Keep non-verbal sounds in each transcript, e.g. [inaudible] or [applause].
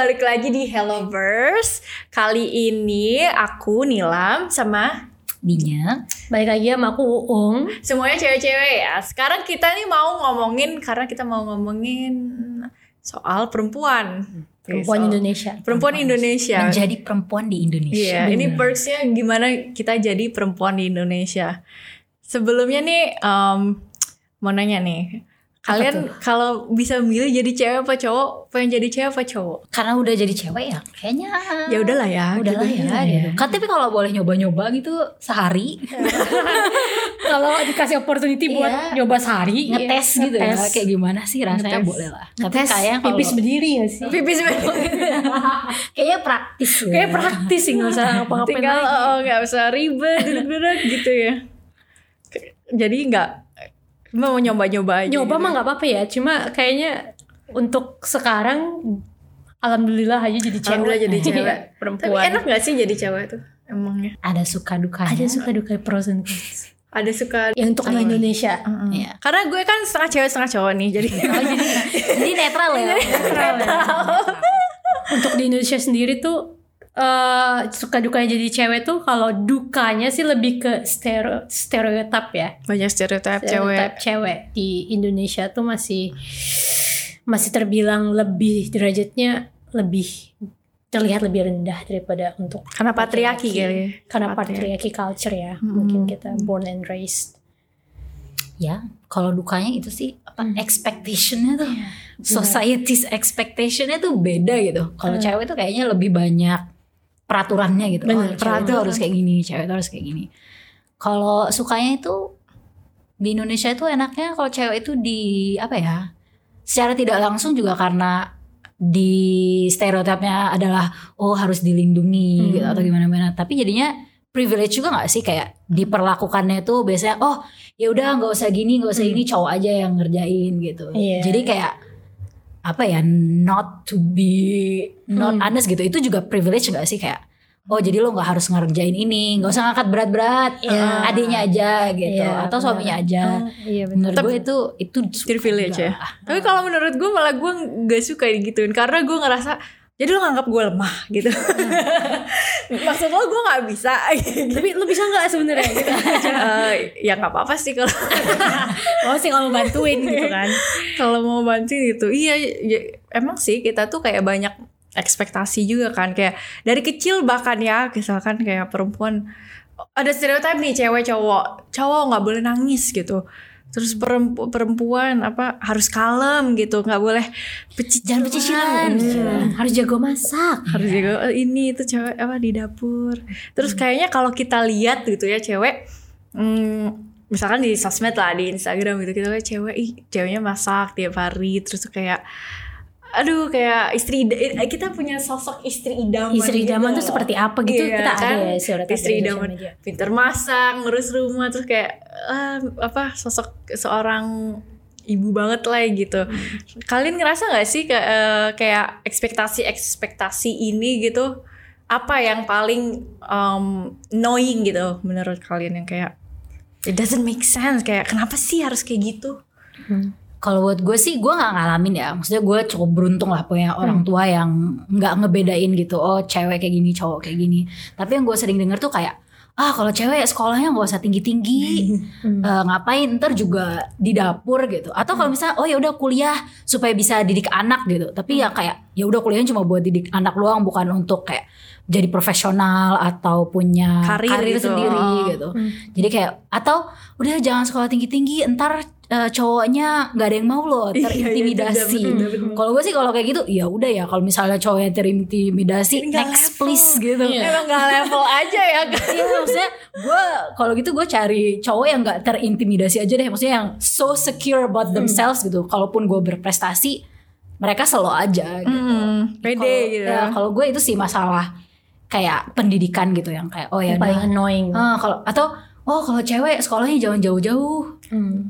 balik lagi di Helloverse. Kali ini aku Nilam sama Dinya. Balik lagi sama aku Uung. semuanya cewek-cewek ya. Sekarang kita nih mau ngomongin karena kita mau ngomongin soal perempuan. Perempuan Soal Indonesia. Perempuan Indonesia. Menjadi perempuan di Indonesia. Iya, ini perksnya gimana kita jadi perempuan di Indonesia. Sebelumnya nih, em, mau nanya nih, kalian kalau bisa milih jadi cewek apa cowok, pengen jadi cewek apa cowok? Karena udah jadi cewek ya, kayaknya Ya udahlah ya, udahlah gitu. ya. gitu. Kan tapi kalau boleh nyoba-nyoba gitu sehari [laughs] [laughs] Kalau dikasih opportunity buat Iya. nyoba sehari, ngetes iya, gitu ya, ngetes. kayak gimana sih rasanya Ngetes. boleh lah. Tapi kayak pipis berdiri gak sih? Pipis [laughs] kayaknya praktis ya. Kayak praktis sih gak usah ngapa-ngapain tinggal lagi. oh nggak usah ribet duduk-duduk gitu ya. Jadi nggak mau nyoba-nyoba aja. Nyoba gitu. mah gak apa-apa ya, cuma kayaknya untuk sekarang Alhamdulillah aja jadi cewek. Alhamdulillah jadi [laughs] cewek. Tapi Perempuan. enak gak sih jadi cewek tuh? Emangnya ada suka dukanya. Ada suka duka pros and cons. ada suka Yang untuk di Indonesia. Iya. Karena gue kan setengah cewek setengah cowok nih, jadi Oh, jadi, jadi netral ya. [laughs] [laughs] untuk di Indonesia sendiri tuh eh suka dukanya jadi cewek tuh kalau dukanya sih lebih ke stereo stereotip ya. banyak stereotip cewek. Stereotip cewek di Indonesia tuh masih masih terbilang lebih derajatnya lebih terlihat lebih rendah daripada untuk Karena patriarki kali ya. karena Patriarki. culture ya mungkin kita born and raised ya, kalau dukanya itu sih apa Hmm. expectationnya tuh Iya, society's expectationnya tuh beda gitu. Kalau Hmm. cewek tuh kayaknya lebih banyak peraturannya gitu. Bener, oh, peraturan. harus kayak gini, cewek tuh harus kayak gini. Kalau sukanya itu di Indonesia itu enaknya kalau cewek itu di apa ya? Secara tidak langsung juga karena di stereotipnya adalah oh harus dilindungi Hmm. gitu atau gimana gimana. Tapi jadinya privilege juga nggak sih kayak diperlakukannya tuh biasanya oh ya udah nggak usah gini nggak usah ini cowok aja yang ngerjain gitu. Iya. Jadi kayak apa ya not to be not Hmm. honest gitu. Itu juga privilege nggak sih? Kayak oh jadi lo nggak harus ngerjain ini. Nggak usah ngangkat berat-berat Iya. adiknya aja gitu Iya, atau suaminya aja. Oh, iya menurut gue itu itu privilege ya. Tapi kalau menurut gue malah gue gak suka digituin karena gue ngerasa jadi lo nganggap gue lemah gitu. [laughs] Maksud lo gue nggak bisa. tapi lu bisa nggak sebenarnya gitu [laughs] Eh, ya nggak apa-apa sih kalau [laughs] mau sih kalau bantuin gitu kan kalau mau bantuin gitu. Iya, ya, emang sih kita tuh kayak banyak ekspektasi juga kan kayak dari kecil bahkan ya misalkan kayak perempuan ada stereotip nih cewek cowok cowok nggak boleh nangis gitu terus perempu- perempuan apa harus kalem gitu. Nggak boleh pecicilan jangan pecicilan. Hmm, harus jago masak. Harus juga "Oh, ini itu cewek apa di dapur. Terus kayaknya kalau kita lihat gitu ya cewek hmm, misalkan di sosmed lah di Instagram gitu kita lihat cewek ih ceweknya masak tiap hari. Terus kayak aduh kayak istri kita punya sosok istri idaman istri gitu idaman tuh loh. seperti apa gitu Iya, kita kan? ada ya istri idaman media. pinter masak ngurus rumah terus kayak ah, apa sosok seorang ibu banget lah gitu kalian ngerasa nggak sih ke- eh, kayak ekspektasi ekspektasi ini gitu apa yang paling um, annoying gitu menurut kalian yang kayak it doesn't make sense kayak kenapa sih harus kayak gitu Kalau buat gue sih gue nggak ngalamin ya. Maksudnya gue cukup beruntung lah punya orang tua yang nggak ngebedain gitu. Oh cewek kayak gini, cowok kayak gini. Tapi yang gue sering denger tuh kayak ah kalau cewek sekolahnya nggak usah tinggi tinggi. Hmm. ngapain ntar juga di dapur gitu. Atau kalau misalnya oh ya udah kuliah supaya bisa didik anak gitu. Tapi ya kayak ya udah kuliahnya cuma buat didik anak doang bukan untuk kayak jadi profesional atau punya Karir karir, gitu. sendiri Oh. gitu. Jadi kayak atau udah jangan sekolah tinggi-tinggi ntar eh, cowoknya nggak ada yang mau loh Iya, iya, terintimidasi. betul, betul. Kalau gue sih kalau kayak gitu ya udah ya kalau misalnya cowoknya terintimidasi Nggak next level. please gitu. emang gak level aja ya kan Iya maksudnya gue kalau gitu gue cari cowok yang nggak terintimidasi aja deh maksudnya yang so secure Hmm. about themselves gitu kalaupun gue berprestasi mereka slow aja gitu hmm, pede Kalau- gitu ya, kalau gue itu sih masalah kayak pendidikan gitu yang kayak oh ya paling annoying Ah, kalau atau oh kalau cewek sekolahnya jangan jauh-jauh Hmm.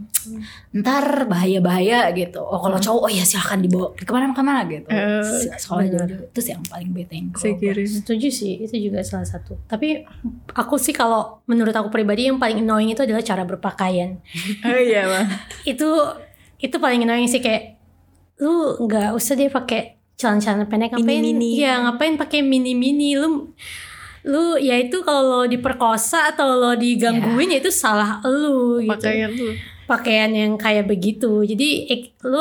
Ntar bahaya-bahaya gitu. Oh kalau cowok oh ya silahkan dibawa ke mana-mana gitu. Eh, sekolahnya jauh-jauh itu sih yang paling bete yang saya kira setuju sih itu juga salah satu. Tapi aku sih kalau menurut aku pribadi yang paling annoying itu adalah cara berpakaian. Oh iya bang. [laughs] Itu itu paling annoying sih kayak lu nggak usah deh pakai celana-celana pendek ngapain Mini-mini. ya ngapain pakai mini-mini? Lu lu ya itu kalau lo diperkosa atau lo digangguin ya itu salah lu gitu. Pakaian tuh. Pakaian yang kayak begitu jadi ek- lu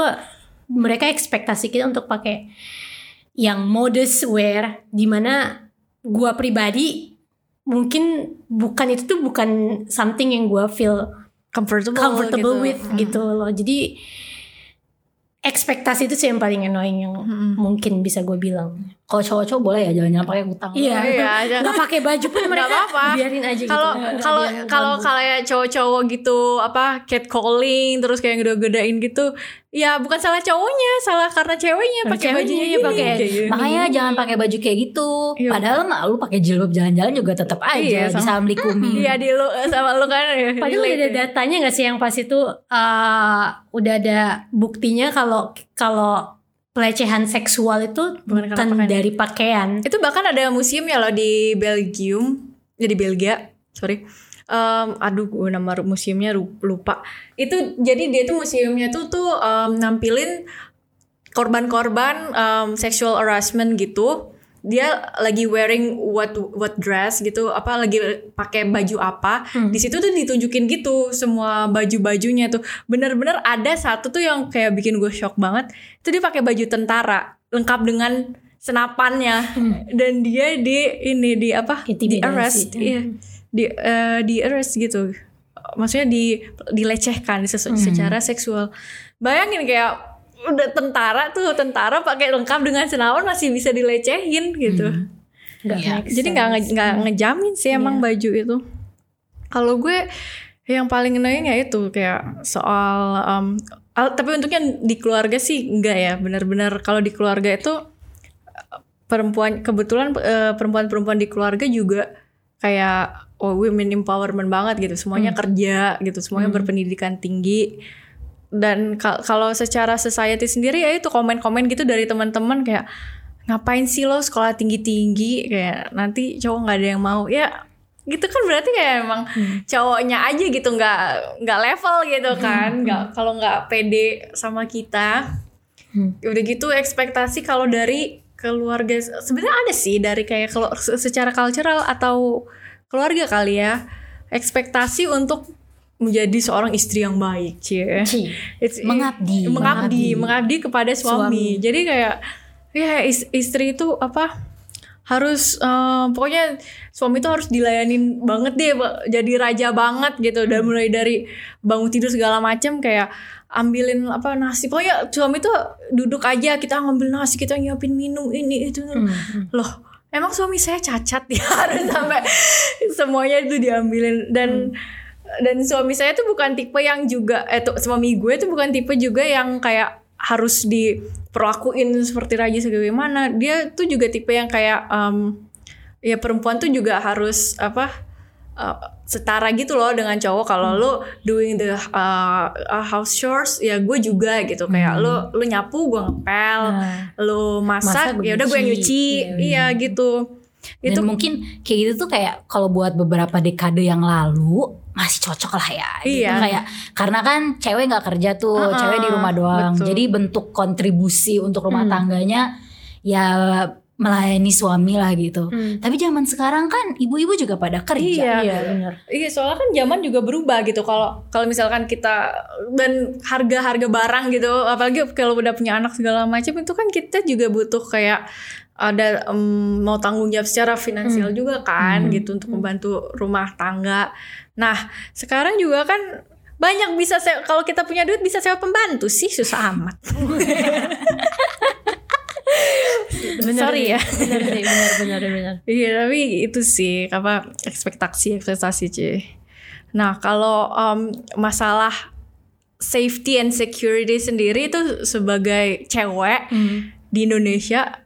mereka ekspektasi kita untuk pakai yang modest wear di mana gua pribadi mungkin bukan itu tuh bukan something yang gua feel Comfortable, comfortable gitu. with gitu loh jadi ekspektasi itu sih yang paling annoying yang Mm-mm. mungkin bisa gue bilang Kalau cowok-cowok boleh ya jalan-jalan pakai kutang. iya Iya, aja. nggak pakai baju pun [laughs] mereka apa-apa. biarin aja gitu Kalau kalau kalau ganggu. kayak cowok-cowok gitu apa catcalling terus kayak gede-gedein gitu, ya bukan salah cowoknya, salah karena ceweknya pakai bajunya iya, gini. pakai Kayak gini. Makanya jangan pakai baju kayak gitu. Iya. Padahal mah lu pakai jilbab jalan-jalan juga tetap aja Iya, sama- bisa melikumi. Iya di lu sama lu kan. ya, Padahal udah ada ya. datanya nggak sih yang pas itu uh, udah ada buktinya kalau kalau pelecehan seksual itu Bukan pakaian. dari pakaian. Itu bahkan ada museumnya loh di Belgium, jadi Belgia, sorry. Em, aduh, gue nama museumnya lupa. Itu jadi dia tuh museumnya tuh tuh em, nampilin korban-korban em, sexual harassment gitu. Dia lagi wearing what what dress gitu, apa lagi pakai baju apa. Hmm. Di situ tuh ditunjukin gitu semua baju-bajunya tuh. Bener-bener ada satu tuh yang kayak bikin gue shock banget. Itu dia pakai baju tentara, lengkap dengan senapannya dan dia di ini di apa di Intimidasi. arrest iya di eh, di arrest gitu maksudnya di dilecehkan sesu- secara seksual bayangin kayak udah tentara tuh tentara pakai lengkap dengan senapan masih bisa dilecehin gitu. Nggak Iya. make jadi nggak nggak ngejamin sih emang baju itu. Kalau gue yang paling annoying ya itu kayak soal um, al- tapi untuknya di keluarga sih enggak ya benar-benar kalau di keluarga itu perempuan kebetulan eh, perempuan-perempuan di keluarga juga kayak oh women empowerment banget gitu semuanya kerja gitu semuanya berpendidikan tinggi dan kal- kalau secara society sendiri ya itu komen-komen gitu dari teman-teman kayak ngapain sih lo sekolah tinggi-tinggi? Kayak nanti cowok nggak ada yang mau. Ya gitu kan berarti kayak emang cowoknya aja gitu nggak nggak level gitu kan nggak kalau nggak pede sama kita. Udah gitu ekspektasi kalau dari keluarga sebenarnya ada sih dari kayak kalau secara cultural atau keluarga kali ya ekspektasi untuk menjadi seorang istri yang baik cie. Ci. It's- Mengabdi. mengabdi mengabdi. kepada suami. jadi kayak ya is- istri itu apa harus eh, pokoknya suami itu harus dilayanin banget deh jadi raja banget gitu. Dan mulai dari bangun tidur segala macam kayak ambilin apa nasi. Pokoknya suami tuh duduk aja kita ngambil nasi kita nyiapin minum ini itu. Loh emang suami saya cacat ya? Harus [laughs] sampai semuanya itu diambilin. Dan dan suami saya tuh bukan tipe yang juga eh tuh, suami gue tuh bukan tipe juga yang kayak harus diperlakuin seperti raja sebagaimana. Dia tuh juga tipe yang kayak em, ya perempuan tuh juga harus apa eh, setara gitu loh dengan cowok. Kalau lu doing the uh, uh, house chores ya gue juga gitu. Kayak lu lu nyapu gue ngepel. Nah. lu masak, Masak, ya udah gue yang nyuci. nyuci. Iya gitu Dan itu mungkin kayak gitu tuh kayak kalau buat beberapa dekade yang lalu masih cocok lah ya. gitu. Iya. Kayak karena kan cewek nggak kerja tuh, Uh-uh, cewek di rumah doang. betul. Jadi bentuk kontribusi untuk rumah tangganya ya melayani suami lah gitu. Hmm. Tapi zaman sekarang kan ibu-ibu juga pada kerja. Iya. Iya benar. Iya soalnya kan zaman juga berubah gitu kalau kalau misalkan kita dan harga-harga barang gitu apalagi kalau udah punya anak segala macam itu kan kita juga butuh kayak ada em, mau tanggung jawab secara finansial juga kan gitu untuk membantu rumah tangga. Nah sekarang juga kan banyak bisa se- kalau kita punya duit bisa sewa pembantu sih susah amat. [laughs] Benar Sorry ya. Benar sih, benar benar benar. Iya tapi itu sih apa ekspektasi ekspektasi cie. Nah kalau em, masalah safety and security sendiri itu sebagai cewek di Indonesia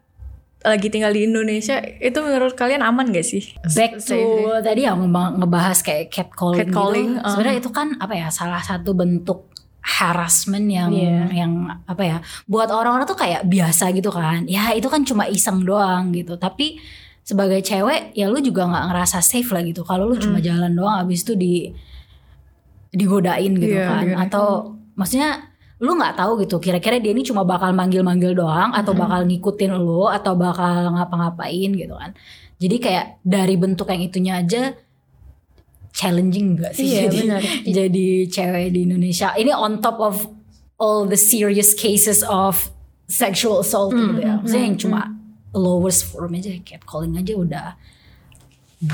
lagi tinggal di Indonesia itu menurut kalian aman gak sih? Back to Safety. tadi yang ngeba- ngebahas kayak catcalling, Catcalling, gitu. uh. Sebenarnya itu kan apa ya salah satu bentuk harassment yang Iya. yang apa ya buat orang-orang tuh kayak biasa gitu kan. Ya itu kan cuma iseng doang gitu. Tapi sebagai cewek ya lu juga nggak ngerasa safe lah gitu. Kalau lu cuma jalan doang abis itu di digodain gitu Iya, kan. iya. Atau maksudnya lu nggak tahu gitu kira-kira dia ini cuma bakal manggil-manggil doang atau bakal ngikutin lu atau bakal ngapa-ngapain gitu kan. Jadi kayak dari bentuk yang itunya aja challenging gak sih? Iya, jadi benar. jadi cewek di Indonesia. Ini on top of all the serious cases of sexual assault gitu ya. Maksudnya yang cuma lowest form aja catcalling aja udah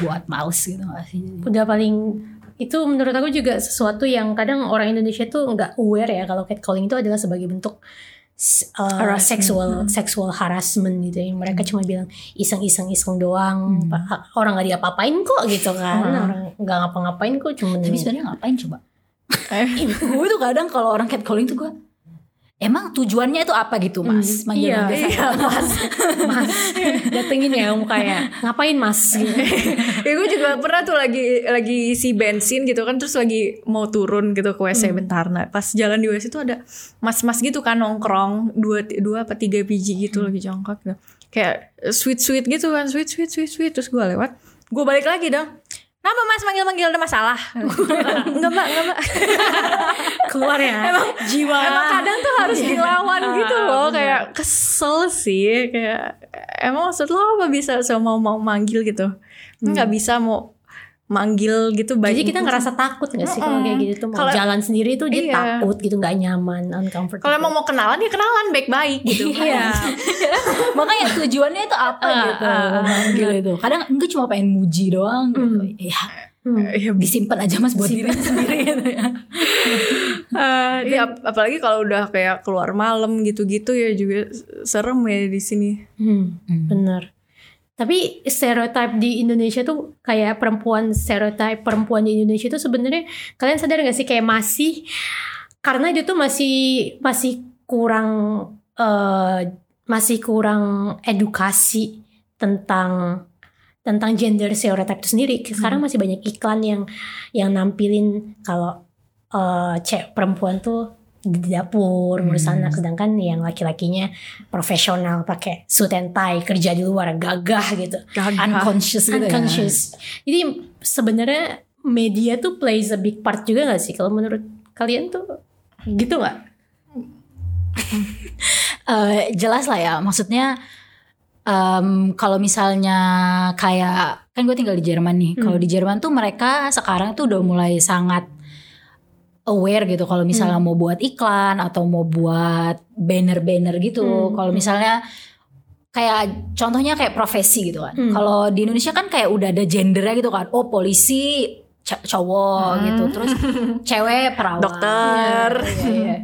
buat males gitu gak sih? Udah paling itu menurut aku juga sesuatu yang kadang orang Indonesia tuh nggak aware ya kalau catcalling itu adalah sebagai bentuk uh, Harassment. sexual sexual harassment gitu yang mereka cuma bilang iseng-iseng iseng doang Pa- orang nggak diapa-apain kok gitu kan. Orang nggak ngapa-ngapain kok cuma tapi sebenarnya ngapain coba? [laughs] Gue tuh kadang kalau orang catcalling tuh gue emang tujuannya itu apa gitu mas? Hmm, iya, manggil-manggil iya, saya? [laughs] mas, mas, datengin ya kamu kayak ngapain mas? [laughs] Ya gue juga pernah tuh lagi lagi isi bensin gitu kan terus lagi mau turun gitu ke WC bentar. Nah pas jalan di WC tuh ada mas-mas gitu kan nongkrong dua dua apa tiga biji gitu lagi jongkok gitu. Kayak sweet sweet gitu kan sweet sweet sweet sweet. Terus gue lewat gue balik lagi dong Kenapa mas manggil-manggil ada masalah? [laughs] enggak mbak, enggak mbak [laughs] Keluar ya, jiwa. Emang kadang tuh harus dilawan gitu loh bener. Kayak kesel sih Kayak Emang maksud lo apa bisa sama mau manggil gitu Nggak bisa mau manggil gitu Jadi kita ngerasa takut gak sih kalau kayak gitu tuh mau jalan sendiri tuh dia Iya. takut gitu nggak nyaman uncomfortable. Kalau emang mau kenalan ya kenalan baik-baik gitu [laughs] Iya. [laughs] makanya tujuannya itu apa Ah, gitu ah, manggil itu kadang enggak cuma pengen muji doang gitu Hmm. ya Hmm. Iya, disimpan aja mas buat diri sendiri gitu ya [laughs] Iya, ap- apalagi kalau udah kayak keluar malam gitu-gitu ya juga serem ya di sini. Hmm, bener. Tapi stereotip di Indonesia tuh kayak perempuan stereotip perempuan di Indonesia tuh sebenarnya kalian sadar gak sih kayak masih karena dia tuh masih masih kurang eh, masih kurang edukasi tentang tentang gender stereotype itu sendiri. Sekarang masih banyak iklan yang yang nampilin kalau eh, cewek perempuan tuh di dapur ngurus Hmm. anak sedangkan yang laki-lakinya profesional pakai suit and tie kerja di luar gagah gitu. Unconscious gitu unconscious. Jadi sebenarnya media tuh plays a big part juga gak sih? Kalau menurut kalian tuh gitu nggak? Ya [laughs] Eh, jelas lah ya. Maksudnya em, kalau misalnya kayak kan gue tinggal di Jerman nih. Kalau Hmm. di Jerman tuh mereka sekarang tuh udah mulai sangat aware gitu kalau misalnya mau buat iklan atau mau buat banner-banner gitu Hmm, kalau hmm. misalnya kayak contohnya kayak profesi gitu kan Hmm. kalau di Indonesia kan kayak udah ada gendernya gitu kan oh polisi cowok Hmm. gitu terus [laughs] cewek perawat Dokter. Iya, iya.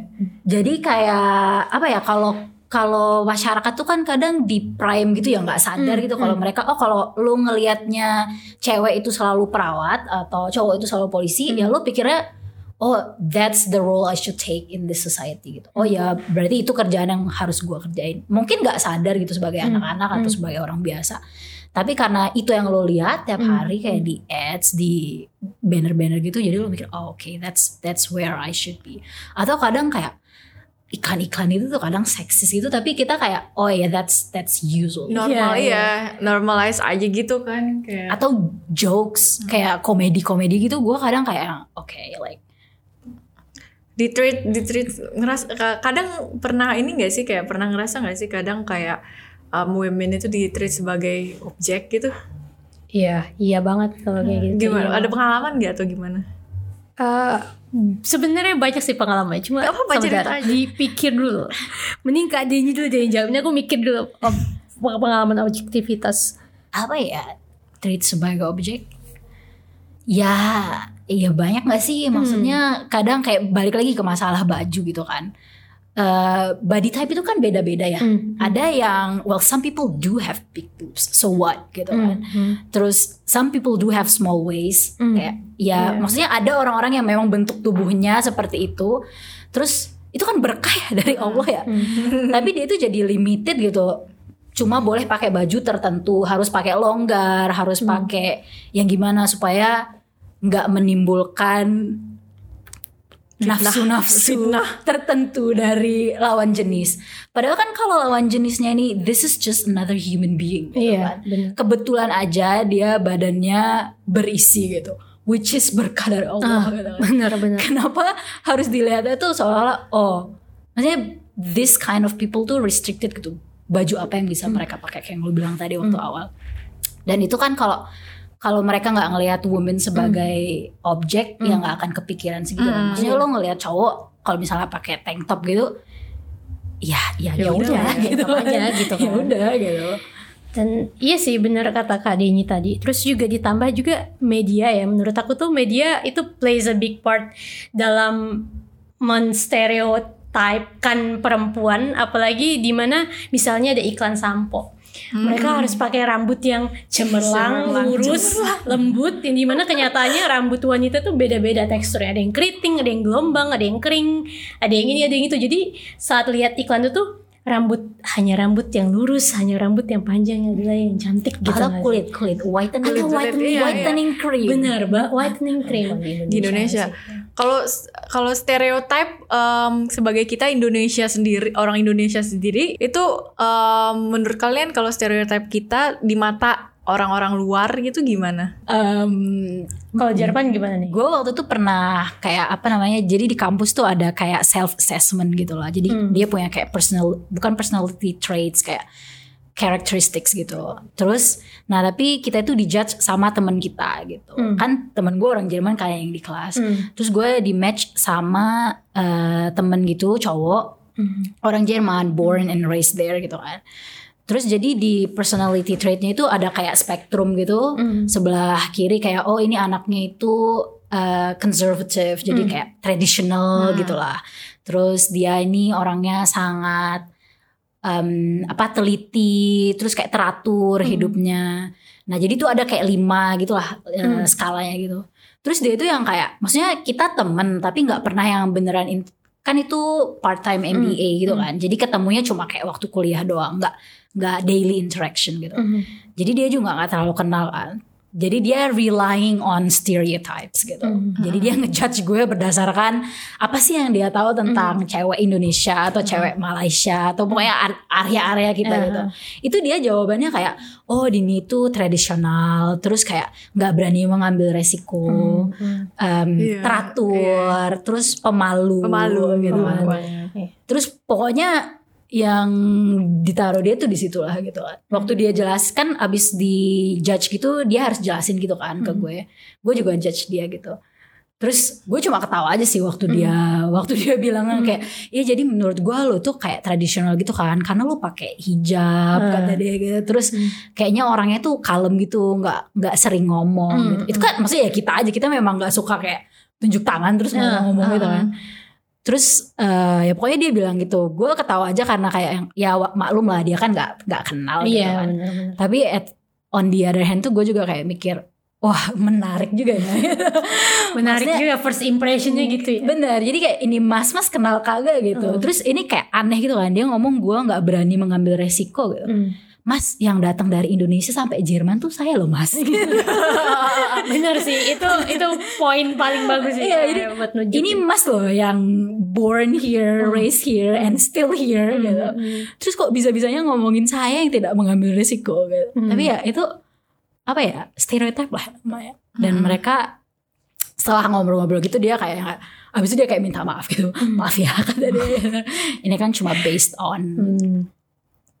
jadi kayak apa ya kalau kalau masyarakat tuh kan kadang di prime gitu ya nggak sadar Hmm, gitu kalau hmm. mereka oh kalau lu ngelihatnya cewek itu selalu perawat atau cowok itu selalu polisi Hmm. ya lu pikirnya oh that's the role I should take in this society gitu. Oh ya berarti itu kerjaan yang harus gua kerjain. Mungkin nggak sadar gitu sebagai Hmm, anak-anak atau hmm. sebagai orang biasa. Tapi karena itu yang lo lihat tiap Hmm, hari kayak di ads di banner-banner gitu jadi lo mikir oh oke that's that's where I should be. Atau kadang kayak iklan-iklan itu tuh kadang seksis gitu tapi kita kayak oh ya that's that's usual. Normal Iya, ya, normalize aja gitu kan kayak. atau jokes kayak komedi-komedi gitu gue kadang kayak oke like di treat di treat ngeras ka- kadang pernah ini gak sih kayak pernah ngerasa gak sih kadang kayak um, women itu di treat sebagai objek gitu? Iya iya banget kalau kayak gitu. Gimana? Iya. ada pengalaman gak atau gimana? Eh, sebenarnya banyak sih pengalaman cuma apa-apa, sebentar, cerita aja. dipikir dulu. Mending kak Denny dulu jadi jawabnya aku mikir dulu ob- pengalaman objektivitas. Apa ya? Treat sebagai objek? Ya ya banyak nggak sih maksudnya kadang kayak balik lagi ke masalah baju gitu kan Eh, body type itu kan beda-beda ya Hmm. ada yang well some people do have big boobs so what gitu kan Hmm. terus some people do have small waist Hmm. kayak ya Iya. maksudnya ada orang-orang yang memang bentuk tubuhnya seperti itu terus itu kan berkah ya [laughs] dari Allah ya Hmm. tapi dia itu jadi limited gitu cuma boleh pakai baju tertentu harus pakai longgar harus Hmm. pakai yang gimana supaya nggak menimbulkan nafsu-nafsu tertentu dari lawan jenis. Padahal kan kalau lawan jenisnya ini this is just another human being gitu kan. iya benar Kebetulan aja dia badannya berisi gitu. Which is berkah dari Allah Ah, gitu kan. benar Kenapa harus dilihatnya tuh seolah-olah oh maksudnya this kind of people tuh restricted gitu baju apa yang bisa mereka pakai kayak yang lu bilang tadi waktu awal dan itu kan kalau kalau mereka nggak ngelihat women sebagai objek ya nggak akan kepikiran segitu Mm. maksudnya lo ngelihat cowok kalau misalnya pakai tank top gitu ya ya Ya ya udah, ya gitu aja gitu [laughs] ya kan. udah gitu Dan iya sih benar kata Kak Denny tadi. Terus juga ditambah juga media ya. Menurut aku tuh media itu plays a big part dalam menstereotypekan perempuan apalagi di mana misalnya ada iklan sampo. Mereka harus pakai rambut yang cemerlang, Cemerlang, lurus, lembut. Yang di mana kenyataannya rambut wanita tuh beda-beda teksturnya. Ada yang keriting, ada yang gelombang, ada yang kering, ada yang ini, ada yang itu. Jadi saat lihat iklan itu tuh rambut hanya rambut yang lurus, hanya rambut yang panjang adalah yang cantik gitu. atau kulit kulit whitening Kulit, whitening, iya, iya. whitening cream Benar, Mbak. Whitening cream di Indonesia. Kalau kalau stereotype em, sebagai kita Indonesia sendiri, orang Indonesia sendiri itu em, menurut kalian kalau stereotype kita di mata orang-orang luar gitu gimana? Em, Kalau Jerman gimana nih? gue waktu itu pernah kayak apa namanya jadi di kampus tuh ada kayak self assessment gitu lah jadi Hmm. dia punya kayak personal bukan personality traits kayak characteristics gitu terus nah tapi kita itu dijudge sama teman kita gitu Hmm. kan temen gue orang Jerman kayak yang di kelas Hmm. terus gue di match sama eh, temen gitu cowok Hmm. orang Jerman born and raised there gitu kan terus jadi di personality traitnya itu ada kayak spektrum gitu Hmm. sebelah kiri kayak oh ini anaknya itu uh, conservative jadi Hmm. kayak traditional Hmm. gitulah terus dia ini orangnya sangat um, apa teliti terus kayak teratur Hmm. hidupnya nah jadi tuh ada kayak lima gitulah uh, Hmm. skalanya gitu terus dia itu yang kayak maksudnya kita temen tapi nggak pernah yang beneran in- kan itu part time MBA gitu Hmm. kan jadi ketemunya cuma kayak waktu kuliah doang nggak nggak daily interaction gitu Hmm. jadi dia juga nggak terlalu kenal kan. Jadi dia relying on stereotypes gitu. Mhm. Jadi dia ngejudge gue berdasarkan apa sih yang dia tahu tentang cewek Indonesia atau cewek Malaysia atau pokoknya ar- area-area kita Uh-huh. gitu. Itu dia jawabannya kayak oh Dini itu tradisional, terus kayak nggak berani mengambil resiko, Hmm. em, Iya, teratur, terus pemalu, Pemalu gitu pemalu kan. banget. Terus pokoknya yang ditaruh dia tuh di situ lah gitu kan. Waktu dia jelaskan abis di judge gitu dia harus jelasin gitu kan ke Hmm. gue. Gue juga judge dia gitu. Terus gue cuma ketawa aja sih waktu dia waktu dia bilang Hmm. kayak ya jadi menurut gue lo tuh kayak tradisional gitu kan karena lo pakai hijab Hmm. kata dia gitu. Terus Hmm. kayaknya orangnya tuh kalem gitu nggak nggak sering ngomong Hmm, gitu. Itu kan maksudnya ya kita aja kita memang nggak suka kayak tunjuk tangan terus ngomong-ngomong gitu kan. Terus eh, ya pokoknya dia bilang gitu. Gue ketawa aja karena kayak yang ya maklum lah dia kan nggak nggak kenal gitu Iya kan. Tapi at, on the other hand tuh gue juga kayak mikir wah menarik juga ya. [laughs] Menarik Maksudnya- juga first impressionnya gitu ya. Bener. Jadi kayak ini mas mas kenal kagak gitu. Hmm. Terus ini kayak aneh gitu kan. Dia ngomong gue nggak berani mengambil resiko gitu. Hmm. Mas yang datang dari Indonesia sampai Jerman tuh saya loh mas. Gitu. [laughs] Bener sih itu itu poin paling bagus sih. Iya, jadi buat nunjukin. ini mas loh yang born here, raised here, and still here gitu. Hmm. Terus kok bisa-bisanya ngomongin saya yang tidak mengambil risiko gitu. Hmm. Tapi ya itu apa ya stereotip lah namanya. Dan Hmm. mereka setelah ngobrol-ngobrol gitu dia kayak abis itu dia kayak minta maaf gitu. Maaf ya [laughs] kata dia. Ini kan cuma based on Hmm.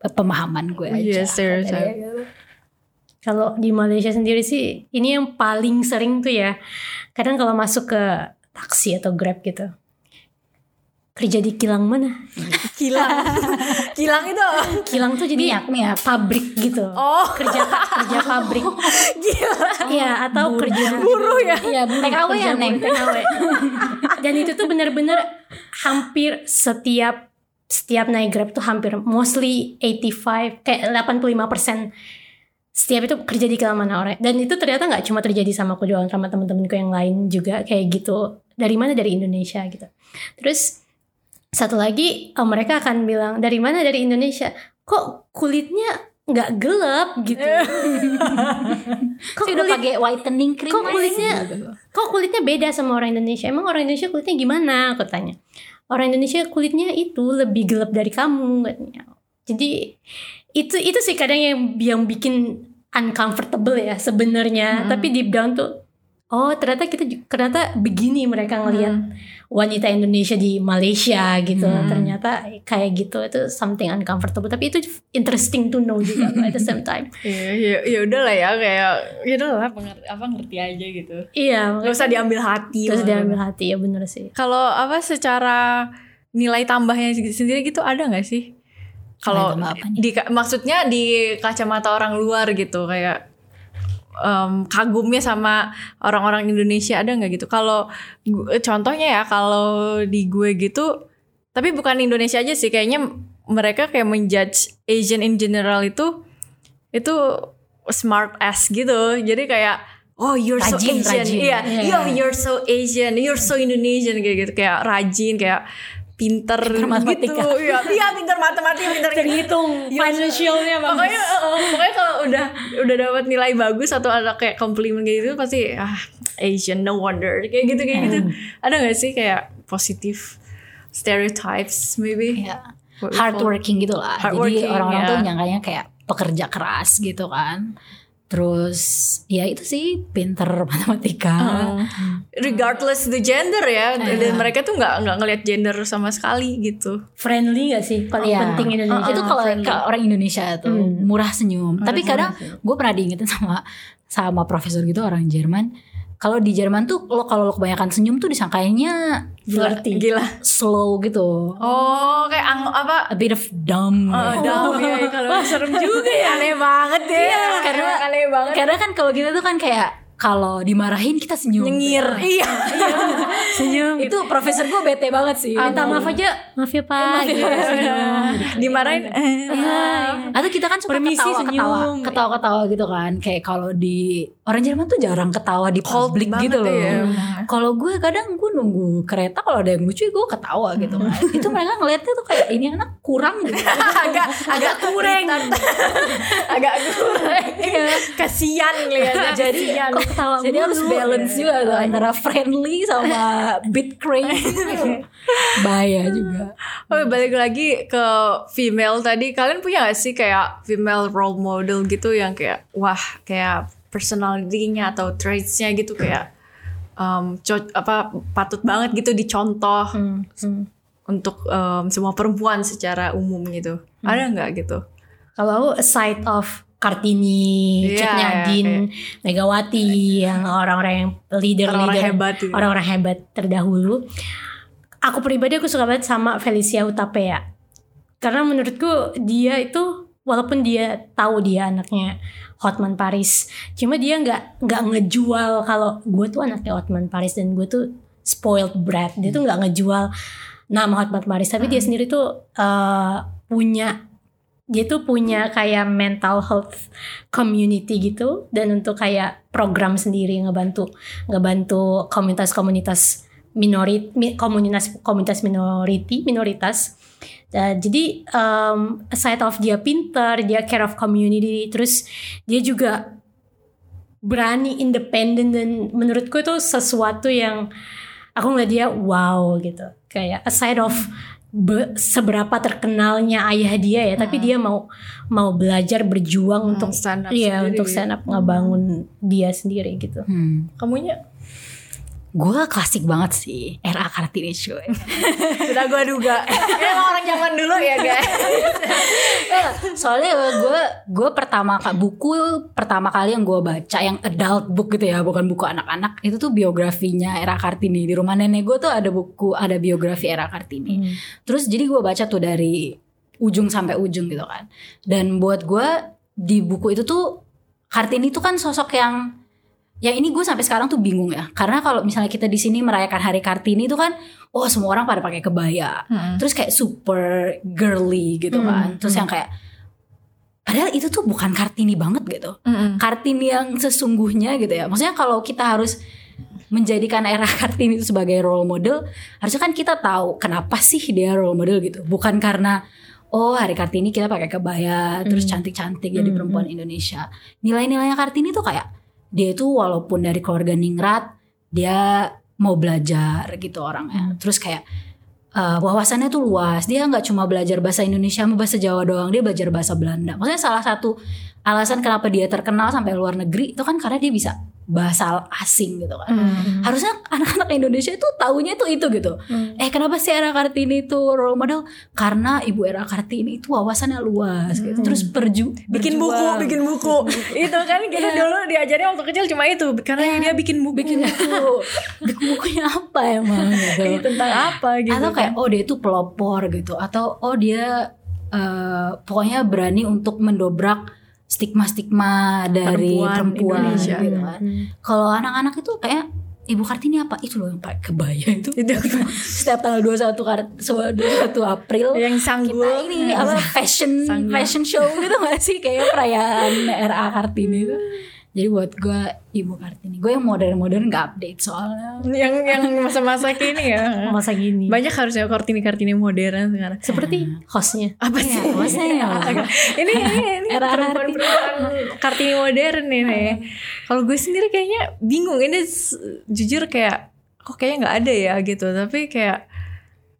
Pemahaman gue aja. Iya, stereotype. dia gitu. Kalau di Malaysia sendiri sih ini yang paling sering tuh ya. Kadang kalau masuk ke taksi atau Grab gitu. Kerja di kilang mana? [laughs] Kilang. Kilang itu. Kilang tuh jadi minyak. pabrik gitu. Oh, Kerja kerja pabrik. [laughs] gila. Iya, atau kerja Buruh ya? Iya, buruh. TKW ya, Neng? TKW. [laughs] Dan itu tuh bener-bener hampir setiap setiap naik Grab tuh hampir mostly 85 kayak 85% setiap itu kerja di mana orang. Dan itu ternyata nggak cuma terjadi sama aku doang sama temen-temenku yang lain juga kayak gitu. Dari mana? Dari Indonesia gitu. Terus satu lagi eh, mereka akan bilang dari mana? Dari Indonesia. Kok kulitnya nggak gelap gitu? [laughs] Kok Saya udah kulit- pakai whitening cream kok kulitnya- kok kulitnya beda sama orang Indonesia? Emang orang Indonesia kulitnya gimana? Aku tanya. Orang Indonesia kulitnya itu lebih gelap dari kamu katanya. Jadi itu itu sih kadang yang yang bikin uncomfortable ya sebenarnya. Hmm. Tapi deep down tuh oh ternyata kita ternyata begini mereka ngelihat wanita Indonesia di Malaysia gitu Hmm. ternyata kayak gitu itu something uncomfortable tapi itu interesting to know juga at the same [laughs] time ya, ya udah lah ya kayak ya udah lah pengerti, apa ngerti aja gitu. iya Gak usah diambil hati. terus lah. diambil hati ya bener sih Kalau apa secara nilai tambahnya sendiri gitu ada nggak sih? Kalau di maksudnya di kacamata orang luar gitu kayak em, kagumnya sama orang-orang Indonesia ada nggak gitu? Kalau contohnya ya kalau di gue gitu, tapi bukan Indonesia aja sih kayaknya mereka kayak menjudge Asian in general itu itu smart ass gitu. Jadi kayak oh you're so Rajin, Asian, rajin. iya, Iya. yo you're so Asian, you're so Indonesian kayak gitu, kayak rajin, kayak pinter, matematika. gitu, [laughs] iya, iya pinter matematika, pinter terhitung financialnya bagus Pokoknya, uh, pokoknya kalau udah udah dapat nilai bagus atau ada kayak komplimen kayak gitu pasti ah Asian no wonder kayak gitu kayak gitu. Ada nggak sih kayak positif stereotypes maybe? ya What we hard call- working gitu lah. Jadi Hardworking, orang-orang ya. tuh nyangkanya kayak pekerja keras gitu kan. Terus ya itu sih pinter [laughs] matematika. Uh, regardless the gender ya Iya. dan mereka tuh nggak nggak ngelihat gender sama sekali gitu. friendly gak sih paling Iya. penting Indonesia itu kalau orang Indonesia tuh Hmm. murah senyum. Tapi kadang gue pernah diingetin sama sama profesor gitu orang Jerman. Kalau di Jerman tuh lo kalau lo kebanyakan senyum tuh disangkainya flirty Gila. slow gitu. Oh kayak ang, apa? A bit of dumb. Oh, down ya kalau Wah, [laughs] serem juga ya. Aneh banget deh. Iya, karena- aneh banget. Karena kan kalau kita tuh kan kayak kalau dimarahin kita senyum. Nyengir. [laughs] Iya. senyum Itu profesor gue bete banget sih. minta maaf aja maaf ya pak gitu. Dimarahin. Atau kita kan suka Permisi, ketawa-ketawa, senyum. ketawa-ketawa gitu kan. Kayak kalau di orang Jerman tuh jarang ketawa di publik gitu loh. ya. Kalau gue kadang gue nunggu kereta kalau ada yang lucu gue ketawa gitu kan. [laughs] Itu mereka ngeliatnya tuh kayak ini anak kurang gitu. [laughs] agak agak kurang agak kurang kasian ngeliatnya Jadi ketawa Jadi harus balance juga tuh antara friendly sama bit crazy. [laughs] Bahaya juga. oh balik lagi ke female tadi. Kalian punya gak sih kayak female role model gitu yang kayak wah kayak personality-nya atau traits-nya gitu kayak um, co- apa patut banget gitu dicontoh Hmm, hmm. untuk um, semua perempuan secara umum gitu? Ada nggak gitu? Kalau aku aside of Kartini, Iya, Cut iya, Nyadin, Megawati, yang orang-orang yang leader-leader, orang-orang hebat gitu. orang-orang hebat terdahulu. Aku pribadi aku suka banget sama Felicia Hutapea. Karena menurutku dia itu walaupun dia tahu dia anaknya Hotman Paris, cuma dia nggak nggak ngejual kalau gue tuh anaknya Hotman Paris dan gue tuh spoiled brat. Dia tuh nggak ngejual nama Hotman Paris, tapi dia sendiri tuh eh, punya dia tuh punya kayak mental health community gitu dan untuk kayak program sendiri ngebantu ngebantu komunitas-komunitas minorit mi- komunitas komunitas minority minoritas. Uh, jadi um, aside of dia pinter dia care of community terus dia juga berani independen dan menurutku itu sesuatu yang aku ngeliat dia wow gitu. Kayak aside of be- seberapa terkenalnya ayah dia ya tapi dia mau mau belajar berjuang untuk stand up iya sendiri. untuk stand up ngebangun dia sendiri gitu Hmm. kamunya Gue klasik banget sih RA Kartini cuy. [laughs] sudah gue duga [laughs] emang orang zaman dulu ya guys [laughs] Soalnya gue gue pertama kali buku pertama kali yang gue baca yang adult book gitu ya, bukan buku anak-anak. Itu tuh biografinya Era Kartini. Di rumah nenek gue tuh ada buku ada biografi Era Kartini. Terus jadi gue baca tuh dari ujung sampai ujung gitu kan. Dan buat gue di buku itu tuh Kartini tuh kan sosok yang ya ini gue sampai sekarang tuh bingung ya. Karena kalau misalnya kita di sini merayakan Hari Kartini itu kan oh semua orang pada pakai kebaya. Terus kayak super girly gitu Hmm, kan. Terus yang kayak padahal itu tuh bukan Kartini banget gitu. Kartini yang sesungguhnya gitu ya. Maksudnya kalau kita harus menjadikan era [laughs] Kartini itu sebagai role model, harusnya kan kita tahu kenapa sih dia role model gitu. Bukan karena oh hari Kartini kita pakai kebaya, terus cantik-cantik jadi Hmm, perempuan Indonesia. Nilai-nilainya Kartini tuh kayak dia itu walaupun dari keluarga ningrat, dia mau belajar gitu orangnya. Terus kayak uh, wawasannya tuh luas. Dia nggak cuma belajar bahasa Indonesia sama bahasa Jawa doang, dia belajar bahasa Belanda. Maksudnya salah satu alasan kenapa dia terkenal sampai luar negeri itu kan karena dia bisa bahasa asing gitu kan. Hmm. Harusnya anak-anak Indonesia itu taunya itu itu gitu. Hmm. Eh kenapa sih Era Kartini itu role model? Karena Ibu Era Kartini itu wawasannya luas gitu. Terus perju bikin buku, bikin buku. [laughs] itu kan kita dulu diajarnya waktu kecil cuma itu karena dia bikin buku. bikin buku. [laughs] bikin bukunya apa emang [laughs] gitu. tentang apa gitu. atau kayak oh dia itu pelopor gitu atau oh dia eh, pokoknya berani untuk mendobrak stigma-stigma dari Perempuan perempuan, Indonesia. gitu kan. Kalau anak-anak itu kayak Ibu Kartini apa? Itu loh yang pakai kebaya itu. Itu. [laughs] Setiap tanggal 21 Kart 21 April yang sanggul kita ini apa fashion Sanggul. fashion show gitu gak sih kayak perayaan RA Kartini itu. Jadi buat gue Ibu Kartini. Gue yang modern-modern gak update soalnya. yang yang masa-masa kini ya. [laughs] Masa gini. Banyak harusnya kartini-kartini modern sekarang. Seperti hostnya. Apa Iya, sih? maksudnya ya. [laughs] ini ini ini Era perempuan-perempuan kartini modern nih. Kalau gue sendiri kayaknya bingung ini jujur kayak kok kayaknya nggak ada ya gitu. Tapi kayak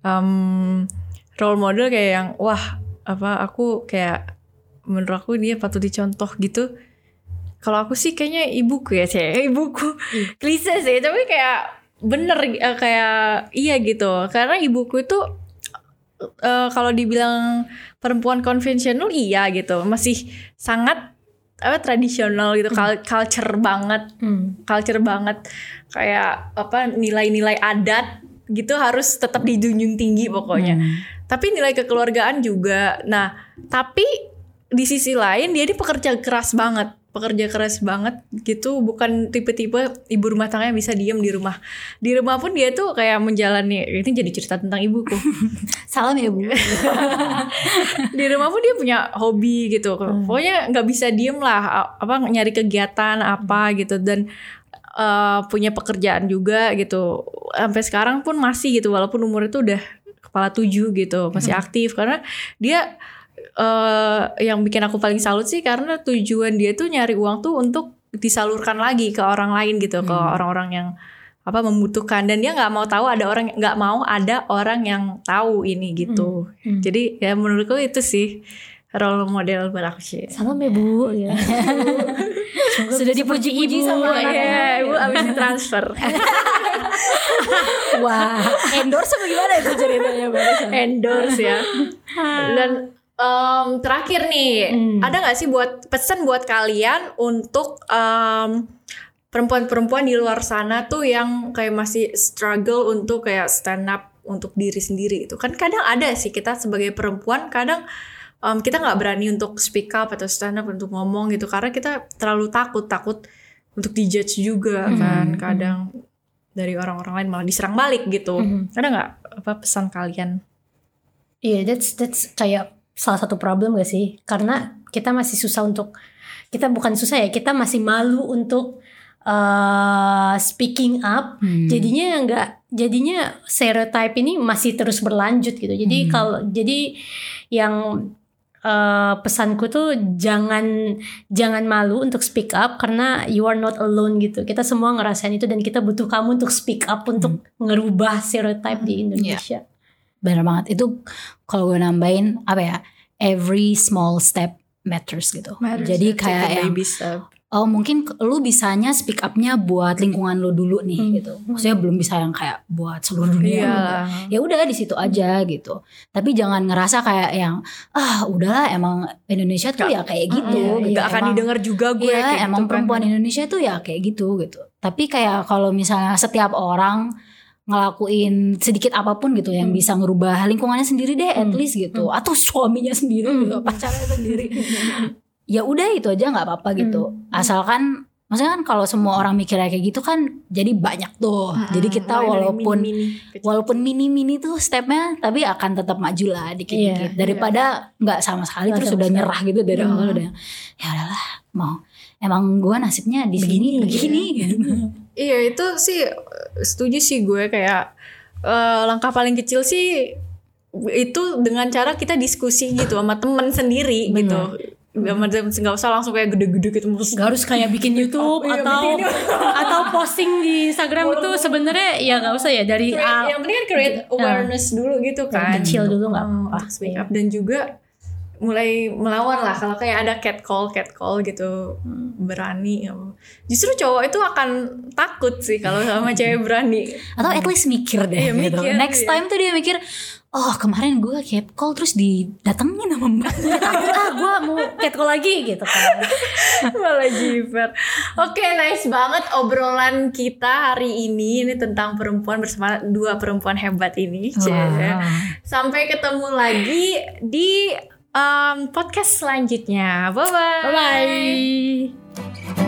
em, role model kayak yang wah apa aku kayak menurut aku dia patut dicontoh gitu. Kalau aku sih kayaknya ibuku ya sih, ibuku. Klise sih, tapi kayak bener eh, kayak iya gitu. Karena ibuku itu eh, kalau dibilang perempuan konvensional iya gitu. Masih sangat apa tradisional gitu cul- culture banget. Hmm. culture banget. Kayak apa nilai-nilai adat gitu harus tetap dijunjung tinggi pokoknya. Hmm. tapi nilai kekeluargaan juga. Nah tapi di sisi lain dia ini pekerja keras banget pekerja keras banget gitu bukan tipe-tipe ibu rumah tangga yang bisa diem di rumah. Di rumah pun dia tuh kayak menjalani ini jadi cerita tentang ibuku. [laughs] Salam ya Bu. [laughs] di rumah pun dia punya hobi gitu. Pokoknya nggak bisa diem lah apa nyari kegiatan apa gitu. Dan eh, punya pekerjaan juga gitu. Sampai sekarang pun masih gitu walaupun umur itu udah kepala tujuh gitu masih aktif. Karena dia eh yang bikin aku paling salut sih karena tujuan dia tuh nyari uang tuh untuk disalurkan lagi ke orang lain gitu ke orang-orang yang apa membutuhkan. Dan dia nggak mau tahu ada orang nggak mau ada orang yang tahu ini gitu. Hmm. jadi ya menurutku itu sih role model buat aku sih. Salam ya Bu. Ya. [laughs] Sudah dipuji-puji sama anaknya. Iya, ibu abis ditransfer. [laughs] Wah, endorse apa gimana itu ceritanya endorse ya. [laughs] Dan em, terakhir nih Hmm. ada nggak sih buat pesan buat kalian untuk em, perempuan-perempuan di luar sana tuh yang kayak masih struggle untuk kayak stand up untuk diri sendiri itu kan kadang ada sih kita sebagai perempuan kadang em, kita nggak berani untuk speak up atau stand up untuk ngomong gitu karena kita terlalu takut takut untuk dijudge juga kan kadang dari orang-orang lain malah diserang balik gitu. Mhm. ada nggak apa pesan kalian? Iya, that's that's kayak salah satu problem gak sih? Karena kita masih susah untuk kita bukan susah ya, kita masih malu untuk uh, speaking up. Hmm. Jadinya nggak, jadinya stereotype ini masih terus berlanjut gitu. Jadi Hmm. kalau jadi yang uh, pesanku tuh jangan jangan malu untuk speak up karena you are not alone gitu. Kita semua ngerasain itu dan kita butuh kamu untuk speak up untuk ngerubah stereotype di Indonesia. Bener banget. Itu kalau gue nambahin apa ya? Every small step matters gitu. Jadi kayak yang oh mungkin lu bisanya speak upnya buat lingkungan lu dulu nih Hmm. gitu. Maksudnya belum bisa yang kayak buat seluruh dunia. Iya. Ya udah di situ aja gitu. Tapi jangan ngerasa kayak yang ah udahlah emang Indonesia tuh ya kayak gitu. iya, gitu. Gak akan Emang- didengar juga gue Iya, kayak emang gitu kan. perempuan Indonesia tuh ya kayak gitu gitu. Tapi kayak kalau misalnya setiap orang ngelakuin sedikit apa pun gitu yang Hmm. bisa ngerubah lingkungannya sendiri deh at least gitu atau suaminya sendiri Hmm. gitu pacarnya sendiri [laughs] ya udah itu aja nggak apa-apa gitu Hmm. asalkan maksudnya kan kalau semua orang mikirnya kayak gitu kan jadi banyak tuh jadi kita walaupun mini-mini kecil. walaupun mini-mini tuh stepnya tapi akan tetap maju lah Iya, dikit-dikit daripada nggak sama sekali Nggak terus sama udah sekali. nyerah gitu dari Hmm. awal udah ya udahlah mau emang gue nasibnya di sini Begini, begini gitu. [laughs] Iya itu sih setuju sih gue kayak eh, langkah paling kecil sih itu dengan cara kita diskusi gitu sama temen sendiri gitu. Sama temen nggak usah langsung kayak gede-gede gitu Gak harus kayak bikin [laughs] YouTube Iya, atau bikin [laughs] atau posting di Instagram itu sebenarnya ya nggak usah ya dari create- A- yang penting kan create awareness dulu gitu kan. kecil dulu nggak Hmm, apa-apa. dan juga mulai melawan lah kalau kayak ada catcall catcall gitu berani justru cowok itu akan takut sih kalau sama [laughs] cewek berani atau at least mikir deh Iya, gitu. mikir, next iya. time tuh dia mikir oh kemarin gue catcall terus didatengin sama mbaknya [laughs] takut ah gue mau catcall lagi gitu kan [laughs] malah jiper oke nice banget obrolan kita hari ini ini tentang perempuan bersama dua perempuan hebat ini. Wow. sampai ketemu lagi di um, podcast selanjutnya. Bye bye bye bye